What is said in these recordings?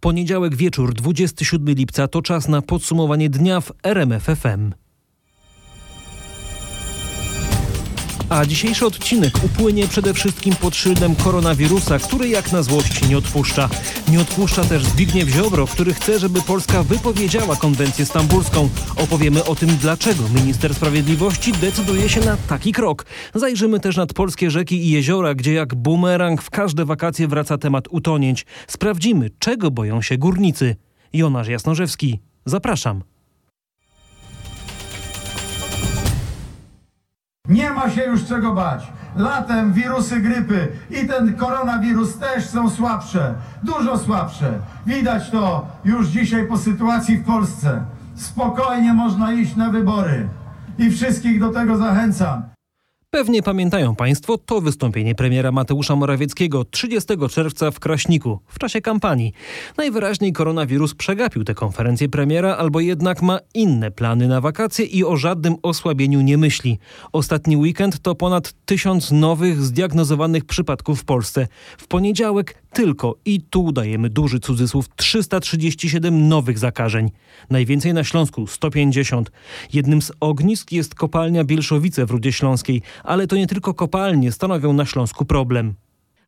Poniedziałek wieczór, 27 lipca to czas na podsumowanie dnia w RMFFM. A dzisiejszy odcinek upłynie przede wszystkim pod szyldem koronawirusa, który jak na złość nie odpuszcza. Nie odpuszcza też Zbigniew Ziobro, który chce, żeby Polska wypowiedziała konwencję stambulską. Opowiemy o tym, dlaczego minister sprawiedliwości decyduje się na taki krok. Zajrzymy też nad polskie rzeki i jeziora, gdzie jak bumerang w każde wakacje wraca temat utonięć. Sprawdzimy, czego boją się górnicy. Jonasz Jasnorzewski. Zapraszam. Nie ma się już czego bać. Latem wirusy grypy i ten koronawirus też są słabsze, dużo słabsze. Widać to już dzisiaj po sytuacji w Polsce. Spokojnie można iść na wybory i wszystkich do tego zachęcam. Pewnie pamiętają Państwo to wystąpienie premiera Mateusza Morawieckiego 30 czerwca w Kraśniku w czasie kampanii. Najwyraźniej koronawirus przegapił tę konferencję premiera, albo jednak ma inne plany na wakacje i o żadnym osłabieniu nie myśli. Ostatni weekend to ponad tysiąc nowych zdiagnozowanych przypadków w Polsce. W poniedziałek tylko i tu dajemy duży cudzysłów 337 nowych zakażeń. Najwięcej na Śląsku 150. Jednym z ognisk jest kopalnia Bielszowice w Rudzie Śląskiej, ale to nie tylko kopalnie stanowią na Śląsku problem.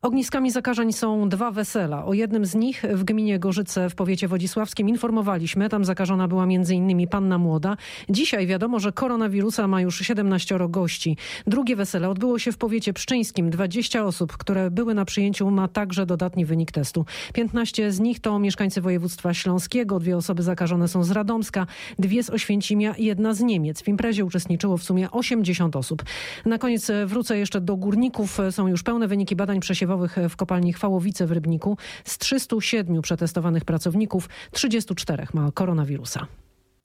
Ogniskami zakażeń są dwa wesela. O jednym z nich w gminie Gorzyce w powiecie wodzisławskim informowaliśmy. Tam zakażona była m.in. panna młoda. Dzisiaj wiadomo, że koronawirusa ma już 17 gości. Drugie wesele odbyło się w powiecie pszczyńskim. 20 osób, które były na przyjęciu ma także dodatni wynik testu. 15 z nich to mieszkańcy województwa śląskiego. Dwie osoby zakażone są z Radomska, dwie z Oświęcimia i jedna z Niemiec. W imprezie uczestniczyło w sumie 80 osób. Na koniec wrócę jeszcze do górników. Są już pełne wyniki badań przesiewowych w kopalni Chwałowice w Rybniku. Z 307 przetestowanych pracowników 34 ma koronawirusa.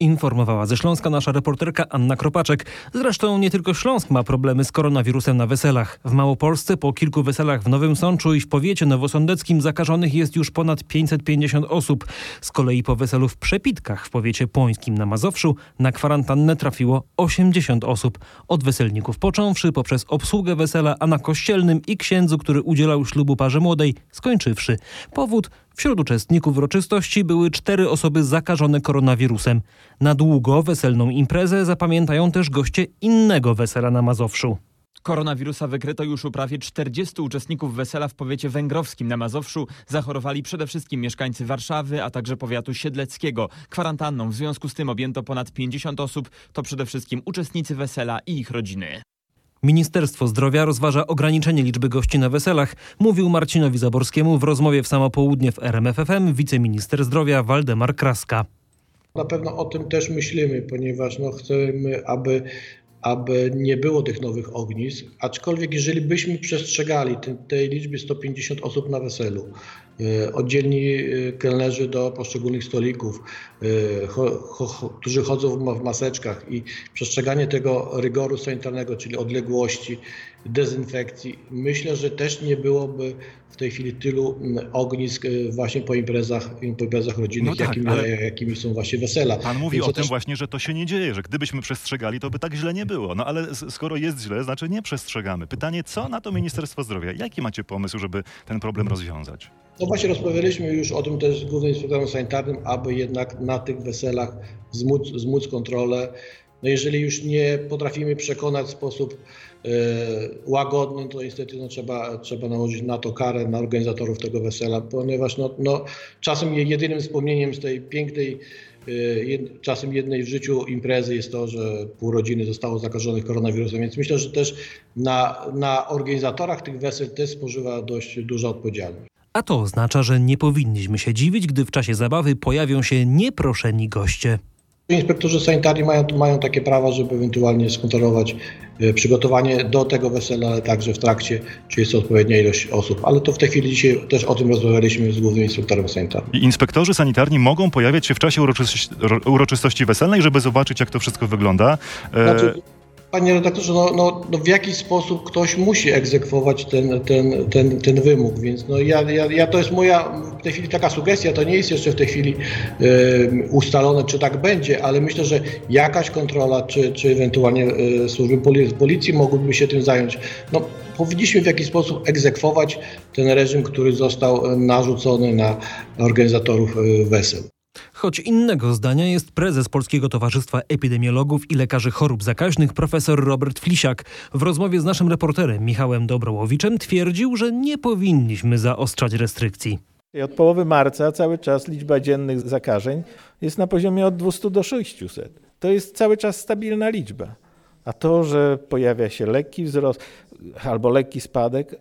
Informowała ze Śląska nasza reporterka Anna Kropaczek. Zresztą nie tylko Śląsk ma problemy z koronawirusem na weselach. W Małopolsce po kilku weselach w Nowym Sączu i w powiecie nowosądeckim zakażonych jest już ponad 550 osób. Z kolei po weselu w Przepitkach w powiecie pońskim na Mazowszu na kwarantannę trafiło 80 osób. Od weselników począwszy poprzez obsługę wesela, a na kościelnym i księdzu, który udzielał ślubu parze młodej, skończywszy. Powód Wśród uczestników uroczystości były cztery osoby zakażone koronawirusem. Na długo weselną imprezę zapamiętają też goście innego wesela na Mazowszu. Koronawirusa wykryto już u prawie 40 uczestników wesela w powiecie węgrowskim na Mazowszu. Zachorowali przede wszystkim mieszkańcy Warszawy, a także powiatu siedleckiego. Kwarantanną w związku z tym objęto ponad 50 osób. To przede wszystkim uczestnicy wesela i ich rodziny. Ministerstwo Zdrowia rozważa ograniczenie liczby gości na weselach, mówił Marcinowi Zaborskiemu w rozmowie w samo południe w RMFFM wiceminister zdrowia Waldemar Kraska. Na pewno o tym też myślimy, ponieważ no, chcemy, aby, aby nie było tych nowych ognisk, aczkolwiek jeżeli byśmy przestrzegali te, tej liczby 150 osób na weselu, oddzielni kelnerzy do poszczególnych stolików, cho, którzy chodzą w maseczkach i przestrzeganie tego rygoru sanitarnego, czyli odległości, dezynfekcji. Myślę, że też nie byłoby w tej chwili tylu ognisk właśnie po imprezach, po imprezach rodzinnych, no tak, jakimi, ale... jakimi, są właśnie wesela. Pan mówi Więc o tym też... właśnie, że to się nie dzieje, że gdybyśmy przestrzegali, to by tak źle nie było. No ale skoro jest źle, znaczy nie przestrzegamy. Pytanie, co na to Ministerstwo Zdrowia? Jaki macie pomysł, żeby ten problem rozwiązać? No właśnie rozmawialiśmy już o tym też z Głównym Inspektorem Sanitarnym, aby jednak na tych weselach zmóc, zmóc kontrolę. No jeżeli już nie potrafimy przekonać w sposób e, łagodny, to niestety no, trzeba, trzeba nałożyć na to karę na organizatorów tego wesela, ponieważ no, no, czasem jedynym wspomnieniem z tej pięknej e, Jed, czasem jednej w życiu imprezy jest to, że pół rodziny zostało zakażonych koronawirusem, więc myślę, że też na, na organizatorach tych wesel też spożywa dość duża odpowiedzialność. A to oznacza, że nie powinniśmy się dziwić, gdy w czasie zabawy pojawią się nieproszeni goście. Inspektorzy sanitarni mają, mają takie prawa, żeby ewentualnie skontrolować e, przygotowanie do tego wesela, ale także w trakcie, czy jest odpowiednia ilość osób. Ale to w tej chwili dzisiaj też o tym rozmawialiśmy z głównym inspektorem sanitarnym. I inspektorzy sanitarni mogą pojawiać się w czasie uroczystości, uroczystości weselnej, żeby zobaczyć, jak to wszystko wygląda. E... Znaczy, Panie redaktorze, no, no, no w jakiś sposób ktoś musi egzekwować ten, ten, ten, ten wymóg, więc no ja, ja, ja to jest moja w tej chwili taka sugestia, to nie jest jeszcze w tej chwili y, ustalone, czy tak będzie, ale myślę, że jakaś kontrola, czy, czy ewentualnie y, służby policji mogłyby się tym zająć. No, powinniśmy w jakiś sposób egzekwować ten reżim, który został narzucony na organizatorów wesel. Choć innego zdania jest prezes Polskiego Towarzystwa Epidemiologów i Lekarzy Chorób Zakaźnych profesor Robert Flisiak. W rozmowie z naszym reporterem Michałem Dobrołowiczem twierdził, że nie powinniśmy zaostrzać restrykcji. Od połowy marca cały czas liczba dziennych zakażeń jest na poziomie od 200 do 600. To jest cały czas stabilna liczba. A to, że pojawia się lekki wzrost albo lekki spadek,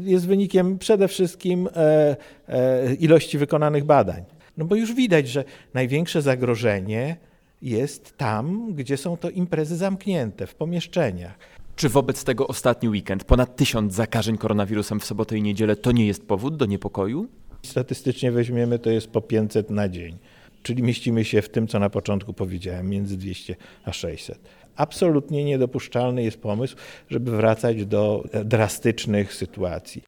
jest wynikiem przede wszystkim e, e, ilości wykonanych badań. No bo już widać, że największe zagrożenie jest tam, gdzie są to imprezy zamknięte, w pomieszczeniach. Czy wobec tego ostatni weekend, ponad tysiąc zakażeń koronawirusem w sobotę i niedzielę, to nie jest powód do niepokoju? Statystycznie weźmiemy, to jest po 500 na dzień. Czyli mieścimy się w tym, co na początku powiedziałem, między 200 a 600. Absolutnie niedopuszczalny jest pomysł, żeby wracać do drastycznych sytuacji.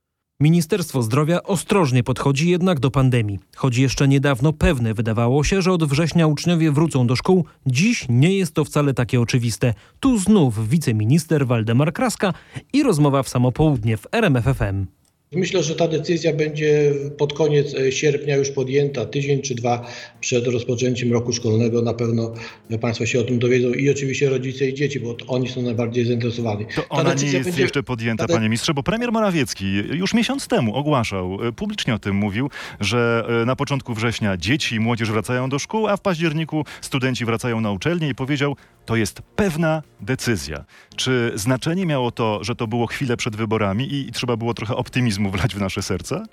Ministerstwo Zdrowia ostrożnie podchodzi jednak do pandemii. Choć jeszcze niedawno pewne wydawało się, że od września uczniowie wrócą do szkół, dziś nie jest to wcale takie oczywiste. Tu znów wiceminister Waldemar Kraska i rozmowa w samo południe w RMFFM. Myślę, że ta decyzja będzie pod koniec e, sierpnia już podjęta, tydzień czy dwa przed rozpoczęciem roku szkolnego. Na pewno Państwo się o tym dowiedzą i oczywiście rodzice i dzieci, bo oni są najbardziej zainteresowani. To ona nie jest będzie... jeszcze podjęta, panie ministrze, bo premier Morawiecki już miesiąc temu ogłaszał, e, publicznie o tym mówił, że e, na początku września dzieci i młodzież wracają do szkół, a w październiku studenci wracają na uczelnię i powiedział, to jest pewna decyzja. Czy znaczenie miało to, że to było chwilę przed wyborami i, i trzeba było trochę optymizmu wlać w nasze serca?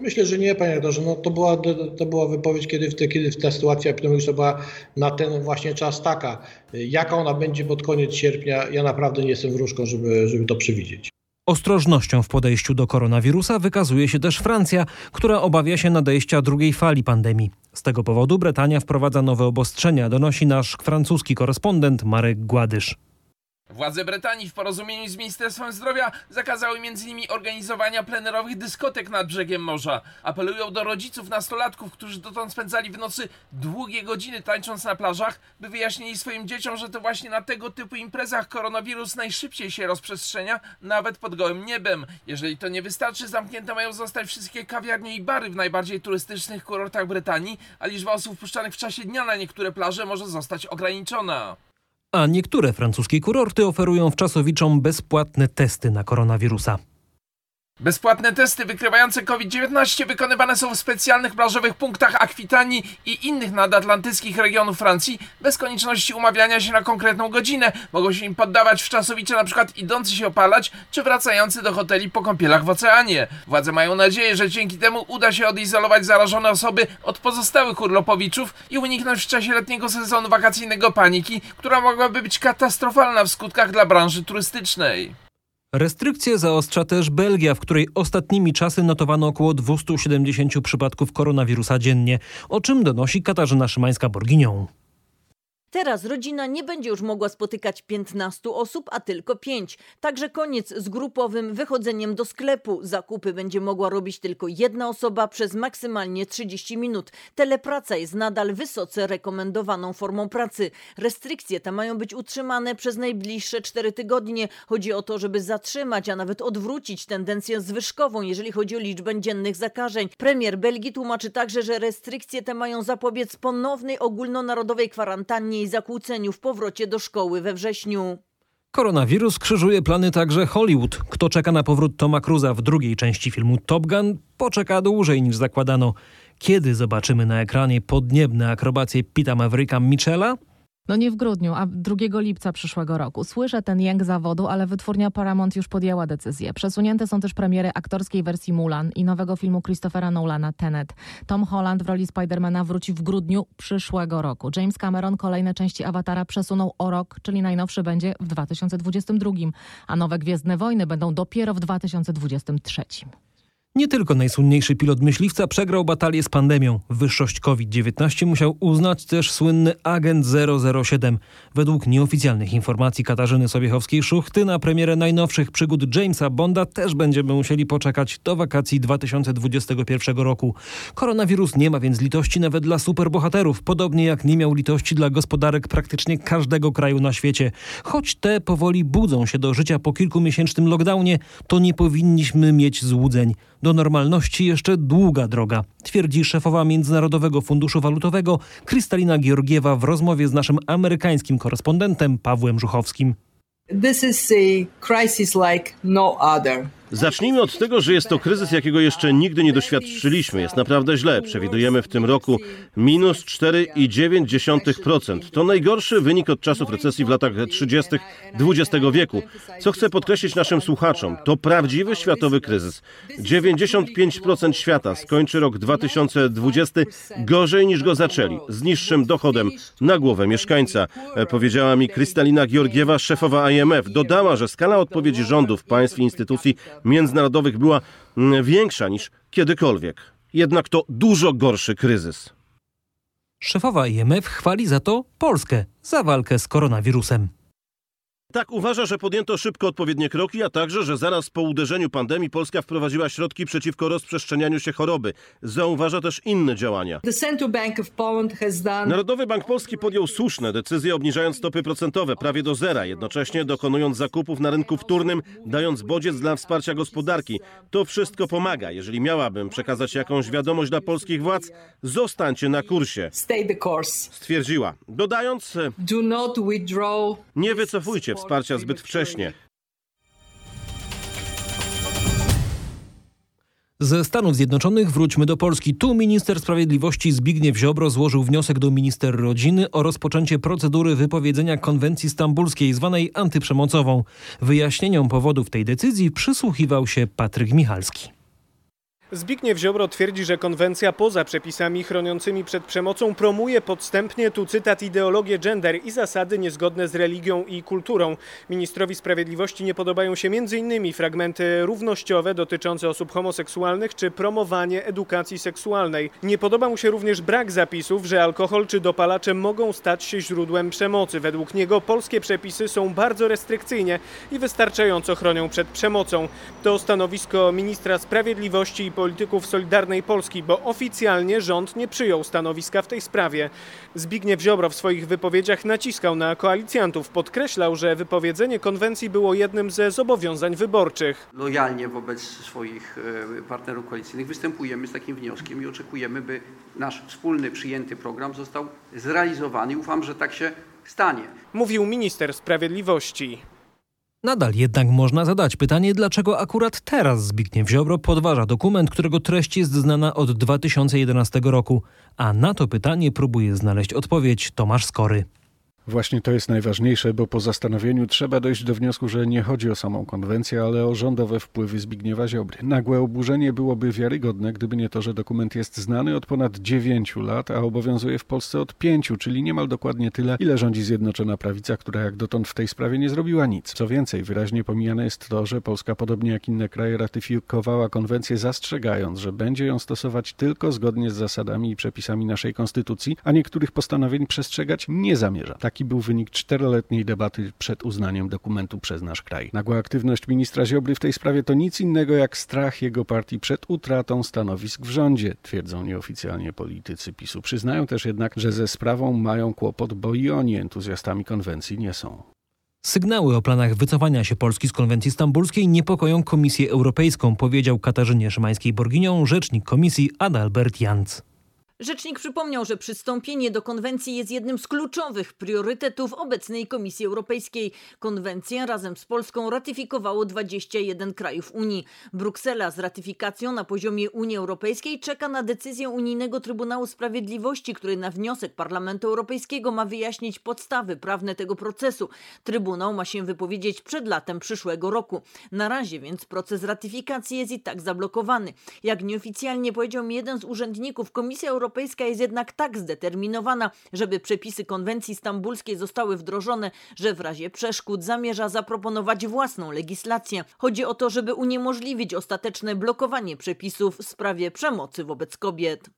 Myślę, że nie, panie redaktorze. No, to, była, to była wypowiedź, kiedy, w te, kiedy ta sytuacja epidemiologiczna była na ten właśnie czas taka. Jaka ona będzie pod koniec sierpnia, ja naprawdę nie jestem wróżką, żeby, żeby to przewidzieć. Ostrożnością w podejściu do koronawirusa wykazuje się też Francja, która obawia się nadejścia drugiej fali pandemii. Z tego powodu Brytania wprowadza nowe obostrzenia, donosi nasz francuski korespondent Marek Gładysz. Władze Brytanii w porozumieniu z Ministerstwem Zdrowia zakazały m.in. organizowania plenerowych dyskotek nad brzegiem morza. Apelują do rodziców nastolatków, którzy dotąd spędzali w nocy długie godziny tańcząc na plażach, by wyjaśnili swoim dzieciom, że to właśnie na tego typu imprezach koronawirus najszybciej się rozprzestrzenia, nawet pod gołym niebem. Jeżeli to nie wystarczy, zamknięte mają zostać wszystkie kawiarnie i bary w najbardziej turystycznych kurortach Brytanii, a liczba osób wpuszczanych w czasie dnia na niektóre plaże może zostać ograniczona. A niektóre francuskie kurorty oferują wczasowiczom bezpłatne testy na koronawirusa. Bezpłatne testy wykrywające COVID-19 wykonywane są w specjalnych plażowych punktach Akwitanii i innych nadatlantyckich regionów Francji bez konieczności umawiania się na konkretną godzinę. Mogą się im poddawać wczasowicze na przykład idący się opalać czy wracający do hoteli po kąpielach w oceanie. Władze mają nadzieję, że dzięki temu uda się odizolować zarażone osoby od pozostałych urlopowiczów i uniknąć w czasie letniego sezonu wakacyjnego paniki, która mogłaby być katastrofalna w skutkach dla branży turystycznej. Restrykcje zaostrza też Belgia, w której ostatnimi czasy notowano około 270 przypadków koronawirusa dziennie, o czym donosi Katarzyna Szymańska-Borginią. Teraz rodzina nie będzie już mogła spotykać 15 osób, a tylko 5. Także koniec z grupowym wychodzeniem do sklepu. Zakupy będzie mogła robić tylko jedna osoba przez maksymalnie 30 minut. Telepraca jest nadal wysoce rekomendowaną formą pracy. Restrykcje te mają być utrzymane przez najbliższe 4 tygodnie. Chodzi o to, żeby zatrzymać, a nawet odwrócić tendencję zwyżkową, jeżeli chodzi o liczbę dziennych zakażeń. Premier Belgii tłumaczy także, że restrykcje te mają zapobiec ponownej ogólnonarodowej kwarantannie zakłóceniu w powrocie do szkoły we wrześniu. Koronawirus krzyżuje plany także Hollywood. Kto czeka na powrót Toma Cruza w drugiej części filmu Top Gun, poczeka dłużej niż zakładano. Kiedy zobaczymy na ekranie podniebne akrobacje Pita Mavericka Michela? No nie w grudniu, a 2 lipca przyszłego roku. Słyszę ten jęk zawodu, ale wytwórnia Paramount już podjęła decyzję. Przesunięte są też premiery aktorskiej wersji Mulan i nowego filmu Christophera Nolana Tenet. Tom Holland w roli Spidermana wróci w grudniu przyszłego roku. James Cameron kolejne części Awatara przesunął o rok, czyli najnowszy będzie w 2022, a nowe Gwiezdne Wojny będą dopiero w 2023. Nie tylko najsłynniejszy pilot myśliwca przegrał batalię z pandemią. Wyższość COVID-19 musiał uznać też słynny agent 007. Według nieoficjalnych informacji Katarzyny Sobiechowskiej-Szuchty na premierę najnowszych przygód Jamesa Bonda też będziemy musieli poczekać do wakacji 2021 roku. Koronawirus nie ma więc litości nawet dla superbohaterów, podobnie jak nie miał litości dla gospodarek praktycznie każdego kraju na świecie. Choć te powoli budzą się do życia po kilkumiesięcznym lockdownie, to nie powinniśmy mieć złudzeń. Do normalności jeszcze długa droga, twierdzi szefowa Międzynarodowego Funduszu Walutowego Krystalina Georgiewa w rozmowie z naszym amerykańskim korespondentem Pawłem Żuchowskim. This is a crisis like no other. Zacznijmy od tego, że jest to kryzys, jakiego jeszcze nigdy nie doświadczyliśmy. Jest naprawdę źle. Przewidujemy w tym roku minus 4,9%. To najgorszy wynik od czasów recesji w latach 30. XX wieku. Co chcę podkreślić naszym słuchaczom, to prawdziwy światowy kryzys. 95% świata skończy rok 2020 gorzej niż go zaczęli, z niższym dochodem na głowę mieszkańca, powiedziała mi Krystalina Georgiewa, szefowa IMF. Dodała, że skala odpowiedzi rządów, państw i instytucji międzynarodowych była mm, większa niż kiedykolwiek. Jednak to dużo gorszy kryzys. Szefowa IMF chwali za to Polskę za walkę z koronawirusem. Tak uważa, że podjęto szybko odpowiednie kroki, a także, że zaraz po uderzeniu pandemii Polska wprowadziła środki przeciwko rozprzestrzenianiu się choroby. Zauważa też inne działania. Narodowy Bank Polski podjął słuszne decyzje, obniżając stopy procentowe prawie do zera, jednocześnie dokonując zakupów na rynku wtórnym, dając bodziec dla wsparcia gospodarki. To wszystko pomaga. Jeżeli miałabym przekazać jakąś wiadomość dla polskich władz, zostańcie na kursie. Stwierdziła. Dodając, nie wycofujcie wsparcia zbyt wcześnie. Ze Stanów Zjednoczonych wróćmy do Polski. Tu minister sprawiedliwości Zbigniew Ziobro złożył wniosek do minister rodziny o rozpoczęcie procedury wypowiedzenia konwencji stambulskiej zwanej antyprzemocową. Wyjaśnieniom powodów tej decyzji przysłuchiwał się Patryk Michalski. Zbigniew Ziobro twierdzi, że konwencja poza przepisami chroniącymi przed przemocą promuje podstępnie, tu cytat, ideologię gender i zasady niezgodne z religią i kulturą. Ministrowi Sprawiedliwości nie podobają się m.in. fragmenty równościowe dotyczące osób homoseksualnych czy promowanie edukacji seksualnej. Nie podoba mu się również brak zapisów, że alkohol czy dopalacze mogą stać się źródłem przemocy. Według niego polskie przepisy są bardzo restrykcyjnie i wystarczająco chronią przed przemocą. To stanowisko ministra Sprawiedliwości i polityków Solidarnej Polski, bo oficjalnie rząd nie przyjął stanowiska w tej sprawie. Zbigniew Ziobro w swoich wypowiedziach naciskał na koalicjantów. Podkreślał, że wypowiedzenie konwencji było jednym ze zobowiązań wyborczych. Lojalnie wobec swoich e, partnerów koalicyjnych występujemy z takim wnioskiem i oczekujemy, by nasz wspólny przyjęty program został zrealizowany. Ufam, że tak się stanie. Mówił minister sprawiedliwości. Nadal jednak można zadać pytanie, dlaczego akurat teraz Zbigniew Ziobro podważa dokument, którego treść jest znana od 2011 roku. A na to pytanie próbuje znaleźć odpowiedź Tomasz Skory. Właśnie to jest najważniejsze, bo po zastanowieniu trzeba dojść do wniosku, że nie chodzi o samą konwencję, ale o rządowe wpływy Zbigniewa Ziobry. Nagłe oburzenie byłoby wiarygodne, gdyby nie to, że dokument jest znany od ponad 9 lat, a obowiązuje w Polsce od 5, czyli niemal dokładnie tyle, ile rządzi Zjednoczona Prawica, która jak dotąd w tej sprawie nie zrobiła nic. Co więcej, wyraźnie pomijane jest to, że Polska, podobnie jak inne kraje, ratyfikowała konwencję zastrzegając, że będzie ją stosować tylko zgodnie z zasadami i przepisami naszej konstytucji, a niektórych postanowień przestrzegać nie zamierza. Tak Taki był wynik czteroletniej debaty przed uznaniem dokumentu przez nasz kraj. Nagła aktywność ministra Ziobry w tej sprawie to nic innego jak strach jego partii przed utratą stanowisk w rządzie, twierdzą nieoficjalnie politycy PiSu. Przyznają też jednak, że ze sprawą mają kłopot, bo i oni entuzjastami konwencji nie są. Sygnały o planach wycofania się Polski z konwencji stambulskiej niepokoją Komisję Europejską, powiedział Katarzynie Szymańskiej-Borginią rzecznik komisji Adalbert Janc. Rzecznik przypomniał, że przystąpienie do konwencji jest jednym z kluczowych priorytetów obecnej Komisji Europejskiej. Konwencję razem z Polską ratyfikowało 21 krajów Unii. Bruksela z ratyfikacją na poziomie Unii Europejskiej czeka na decyzję Unijnego Trybunału Sprawiedliwości, który na wniosek Parlamentu Europejskiego ma wyjaśnić podstawy prawne tego procesu. Trybunał ma się wypowiedzieć przed latem przyszłego roku. Na razie więc proces ratyfikacji jest i tak zablokowany. Jak nieoficjalnie powiedział mi jeden z urzędników Komisji Europejskiej, Europejska jest jednak tak zdeterminowana, żeby przepisy konwencji stambulskiej zostały wdrożone, że w razie przeszkód zamierza zaproponować własną legislację. Chodzi o to, żeby uniemożliwić ostateczne blokowanie przepisów w sprawie przemocy wobec kobiet.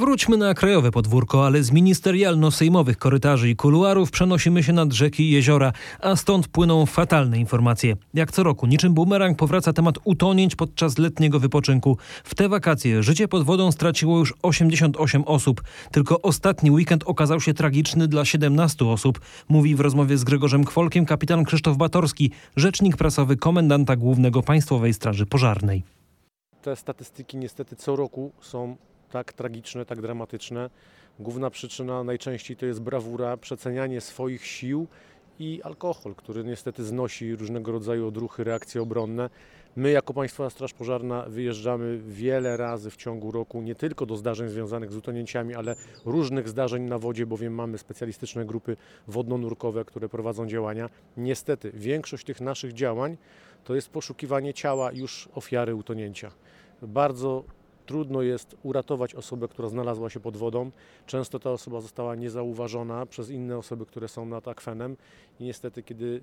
Wróćmy na krajowe podwórko, ale z ministerialno-sejmowych korytarzy i kuluarów przenosimy się nad rzeki i jeziora, a stąd płyną fatalne informacje. Jak co roku, niczym bumerang powraca temat utonięć podczas letniego wypoczynku. W te wakacje życie pod wodą straciło już 88 osób. Tylko ostatni weekend okazał się tragiczny dla 17 osób, mówi w rozmowie z Gregorzem Kwolkiem kapitan Krzysztof Batorski, rzecznik prasowy komendanta głównego Państwowej Straży Pożarnej. Te statystyki niestety co roku są tak tragiczne, tak dramatyczne. Główna przyczyna najczęściej to jest brawura, przecenianie swoich sił i alkohol, który niestety znosi różnego rodzaju odruchy, reakcje obronne. My jako Państwowa Straż Pożarna wyjeżdżamy wiele razy w ciągu roku, nie tylko do zdarzeń związanych z utonięciami, ale różnych zdarzeń na wodzie, bowiem mamy specjalistyczne grupy wodno-nurkowe, które prowadzą działania. Niestety większość tych naszych działań to jest poszukiwanie ciała już ofiary utonięcia. Bardzo trudno jest uratować osobę, która znalazła się pod wodą. Często ta osoba została niezauważona przez inne osoby, które są nad akwenem i niestety, kiedy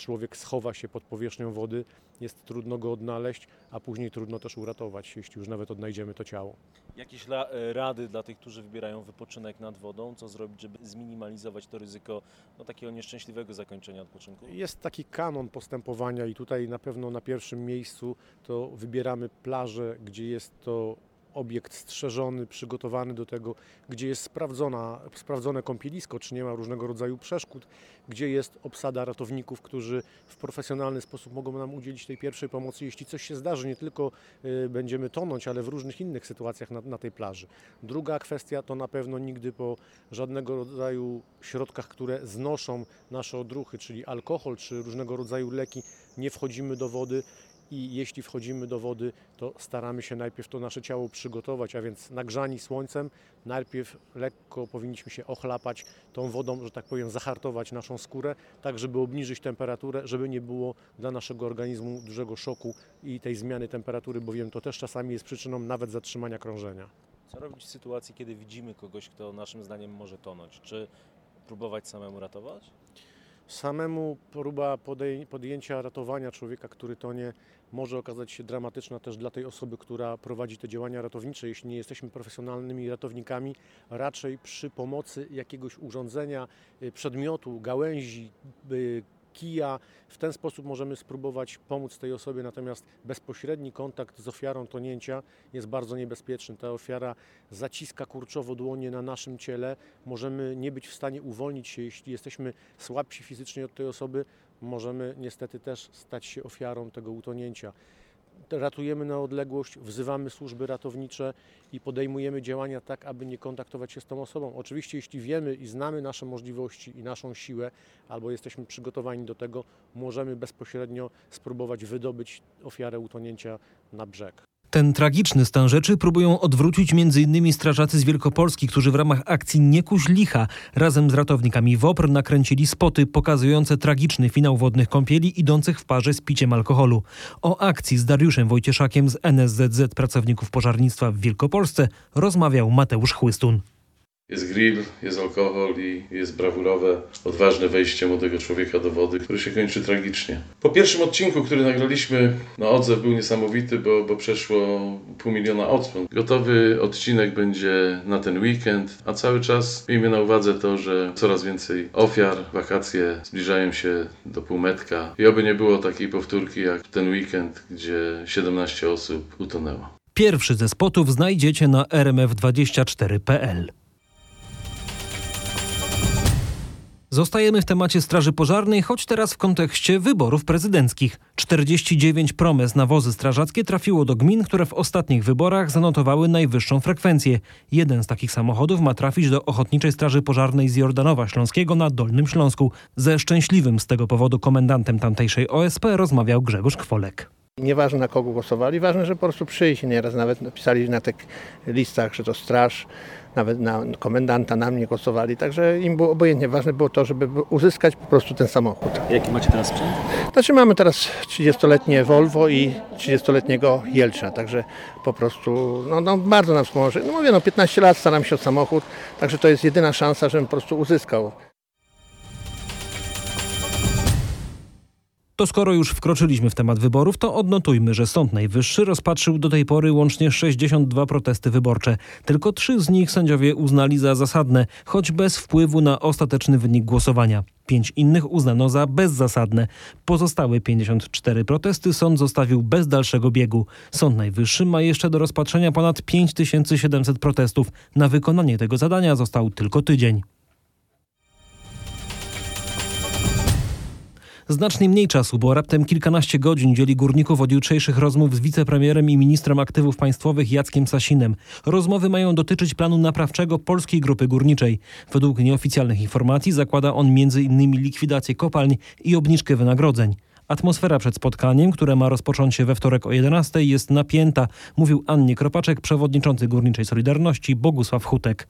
człowiek schowa się pod powierzchnią wody, jest trudno go odnaleźć, a później trudno też uratować, jeśli już nawet odnajdziemy to ciało. Jakieś e, rady dla tych, którzy wybierają wypoczynek nad wodą? Co zrobić, żeby zminimalizować to ryzyko no, takiego nieszczęśliwego zakończenia odpoczynku? Jest taki kanon postępowania i tutaj na pewno na pierwszym miejscu to wybieramy plażę, gdzie jest to obiekt strzeżony, przygotowany do tego, gdzie jest sprawdzona, sprawdzone kąpielisko, czy nie ma różnego rodzaju przeszkód, gdzie jest obsada ratowników, którzy w profesjonalny sposób mogą nam udzielić tej pierwszej pomocy, jeśli coś się zdarzy, nie tylko y, będziemy tonąć, ale w różnych innych sytuacjach na, na tej plaży. Druga kwestia to na pewno nigdy po żadnego rodzaju środkach, które znoszą nasze odruchy, czyli alkohol czy różnego rodzaju leki, nie wchodzimy do wody i jeśli wchodzimy do wody, to staramy się najpierw to nasze ciało przygotować, a więc nagrzani słońcem, najpierw lekko powinniśmy się ochlapać tą wodą, że tak powiem, zahartować naszą skórę, tak żeby obniżyć temperaturę, żeby nie było dla naszego organizmu dużego szoku i tej zmiany temperatury, bowiem to też czasami jest przyczyną nawet zatrzymania krążenia. Co robić w sytuacji, kiedy widzimy kogoś, kto naszym zdaniem może tonąć? Czy próbować samemu ratować? Samemu próba podjęcia ratowania człowieka, który tonie, może okazać się dramatyczna też dla tej osoby, która prowadzi te działania ratownicze. Jeśli nie jesteśmy profesjonalnymi ratownikami, raczej przy pomocy jakiegoś urządzenia, y, przedmiotu, gałęzi, y, kija. W ten sposób możemy spróbować pomóc tej osobie, natomiast bezpośredni kontakt z ofiarą tonięcia jest bardzo niebezpieczny. Ta ofiara zaciska kurczowo dłonie na naszym ciele. Możemy nie być w stanie uwolnić się, jeśli jesteśmy słabsi fizycznie od tej osoby. Możemy niestety też stać się ofiarą tego utonięcia ratujemy na odległość, wzywamy służby ratownicze i podejmujemy działania tak, aby nie kontaktować się z tą osobą. Oczywiście, jeśli wiemy i znamy nasze możliwości i naszą siłę, albo jesteśmy przygotowani do tego, możemy bezpośrednio spróbować wydobyć ofiarę utonięcia na brzeg. Ten tragiczny stan rzeczy próbują odwrócić m.in. strażacy z Wielkopolski, którzy w ramach akcji Nie kuś licha razem z ratownikami WOPR nakręcili spoty pokazujące tragiczny finał wodnych kąpieli idących w parze z piciem alkoholu. O akcji z Dariuszem Wojcieszakiem z NSZZ Pracowników Pożarnictwa w Wielkopolsce rozmawiał Mateusz Chłystun. Jest grill, jest alkohol i jest brawurowe, odważne wejście młodego człowieka do wody, które się kończy tragicznie. Po pierwszym odcinku, który nagraliśmy, no odzew był niesamowity, bo, bo przeszło pół miliona odsłon. Gotowy odcinek będzie na ten weekend, a cały czas miejmy na uwadze to, że coraz więcej ofiar, wakacje zbliżają się do półmetka i oby nie było takiej powtórki jak ten weekend, gdzie 17 osób utonęło. Pierwszy ze spotów znajdziecie na rmf24.pl. Zostajemy w temacie Straży Pożarnej, choć teraz w kontekście wyborów prezydenckich. 49 promes na wozy strażackie trafiło do gmin, które w ostatnich wyborach zanotowały najwyższą frekwencję. Jeden z takich samochodów ma trafić do Ochotniczej Straży Pożarnej z Jordanowa Śląskiego na Dolnym Śląsku. Ze szczęśliwym z tego powodu komendantem tamtejszej OSP rozmawiał Grzegorz Kwolek. Nieważne na kogo głosowali, ważne, że po prostu przyjść. Nieraz nawet napisali na tych listach, że to straż, nawet na komendanta na mnie głosowali, także im było obojętnie. Ważne było to, żeby uzyskać po prostu ten samochód. Jaki macie teraz sprzęt? Znaczy mamy teraz 30-letnie Volvo i 30-letniego Jelcza, także po prostu no, no bardzo nam wspomoże. No mówię, no 15 lat staram się o samochód, także to jest jedyna szansa, żebym po prostu uzyskał. To skoro już wkroczyliśmy w temat wyborów, to odnotujmy, że Sąd Najwyższy rozpatrzył do tej pory łącznie 62 protesty wyborcze. Tylko trzy z nich sędziowie uznali za zasadne, choć bez wpływu na ostateczny wynik głosowania. Pięć innych uznano za bezzasadne. Pozostałe 54 protesty sąd zostawił bez dalszego biegu. Sąd Najwyższy ma jeszcze do rozpatrzenia ponad 5700 protestów. Na wykonanie tego zadania został tylko tydzień. Znacznie mniej czasu, bo raptem kilkanaście godzin dzieli górników od jutrzejszych rozmów z wicepremierem i ministrem aktywów państwowych Jackiem Sasinem. Rozmowy mają dotyczyć planu naprawczego Polskiej Grupy Górniczej. Według nieoficjalnych informacji zakłada on m.in. likwidację kopalń i obniżkę wynagrodzeń. Atmosfera przed spotkaniem, które ma rozpocząć się we wtorek o 11 jest napięta, mówił Annie Kropaczek, przewodniczący Górniczej Solidarności Bogusław Hutek.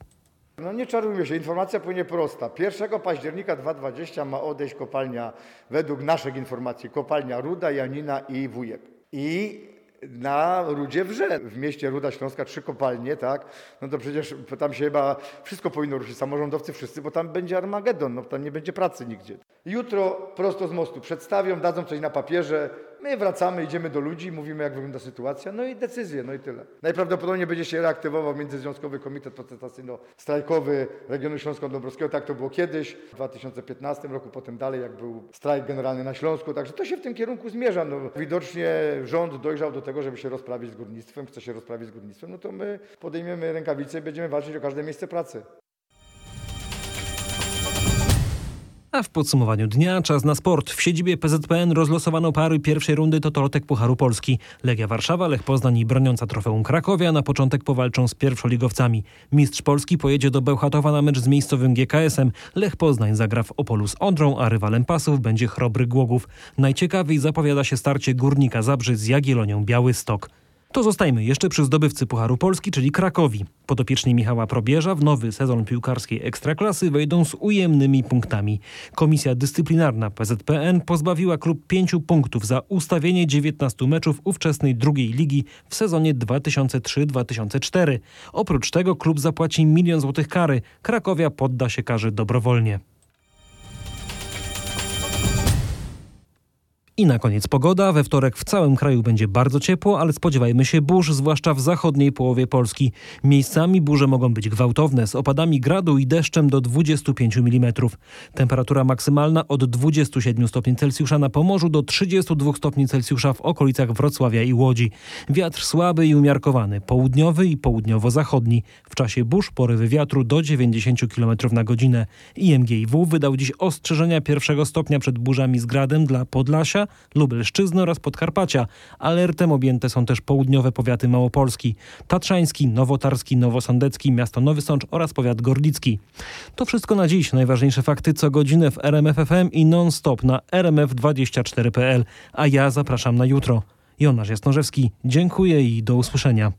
No nie czarujmy się, informacja płynie prosta. 1 października 2020 ma odejść kopalnia, według naszych informacji, kopalnia Ruda, Janina i Wujek. I na Rudzie Wrze, w mieście Ruda Śląska, trzy kopalnie, tak? No to przecież tam się chyba wszystko powinno ruszyć, samorządowcy wszyscy, bo tam będzie Armagedon, no tam nie będzie pracy nigdzie. Jutro prosto z mostu przedstawią, dadzą coś na papierze, my wracamy, idziemy do ludzi, mówimy jak wygląda sytuacja, no i decyzje, no i tyle. Najprawdopodobniej będzie się reaktywował Międzyzwiązkowy Komitet Protestacyjno-Strajkowy Regionu Śląsko-Dąbrowskiego, tak to było kiedyś, w 2015 roku, potem dalej, jak był strajk generalny na Śląsku, także to się w tym kierunku zmierza. No, widocznie rząd dojrzał do tego, żeby się rozprawić z górnictwem, chce się rozprawić z górnictwem, no to my podejmiemy rękawice i będziemy walczyć o każde miejsce pracy. A w podsumowaniu dnia czas na sport. W siedzibie PZPN rozlosowano pary pierwszej rundy Totolotek Pucharu Polski. Legia Warszawa, Lech Poznań i broniąca trofeum Krakowia na początek powalczą z pierwszoligowcami. Mistrz Polski pojedzie do Bełchatowa na mecz z miejscowym GKS-em. Lech Poznań zagra w Opolu z Odrą, a rywalem pasów będzie Chrobry Głogów. Najciekawiej zapowiada się starcie Górnika Zabrzy z Jagiellonią Białystok. To zostajmy jeszcze przy zdobywcy Pucharu Polski, czyli Krakowi. Podopieczni Michała Probierza w nowy sezon piłkarskiej Ekstraklasy wejdą z ujemnymi punktami. Komisja dyscyplinarna PZPN pozbawiła klub pięciu punktów za ustawienie 19 meczów ówczesnej drugiej ligi w sezonie 2003-2004. Oprócz tego klub zapłaci milion złotych kary. Krakowia podda się karze dobrowolnie. I na koniec pogoda. We wtorek w całym kraju będzie bardzo ciepło, ale spodziewajmy się burz, zwłaszcza w zachodniej połowie Polski. Miejscami burze mogą być gwałtowne, z opadami gradu i deszczem do 25 mm. Temperatura maksymalna od 27 stopni Celsjusza na Pomorzu do 32 stopni Celsjusza w okolicach Wrocławia i Łodzi. Wiatr słaby i umiarkowany, południowy i południowo-zachodni. W czasie burz porywy wiatru do 90 km na godzinę. IMGIW wydał dziś ostrzeżenia pierwszego stopnia przed burzami z gradem dla Podlasia, Lubelszczyzny oraz Podkarpacia. Alertem objęte są też południowe powiaty Małopolski, Tatrzański, Nowotarski, Nowosądecki, miasto Nowy Sącz oraz powiat Gorlicki. To wszystko na dziś. Najważniejsze fakty co godzinę w RMF FM i non-stop na rmf24.pl. A ja zapraszam na jutro. Jonasz Jasnorzewski, dziękuję i do usłyszenia.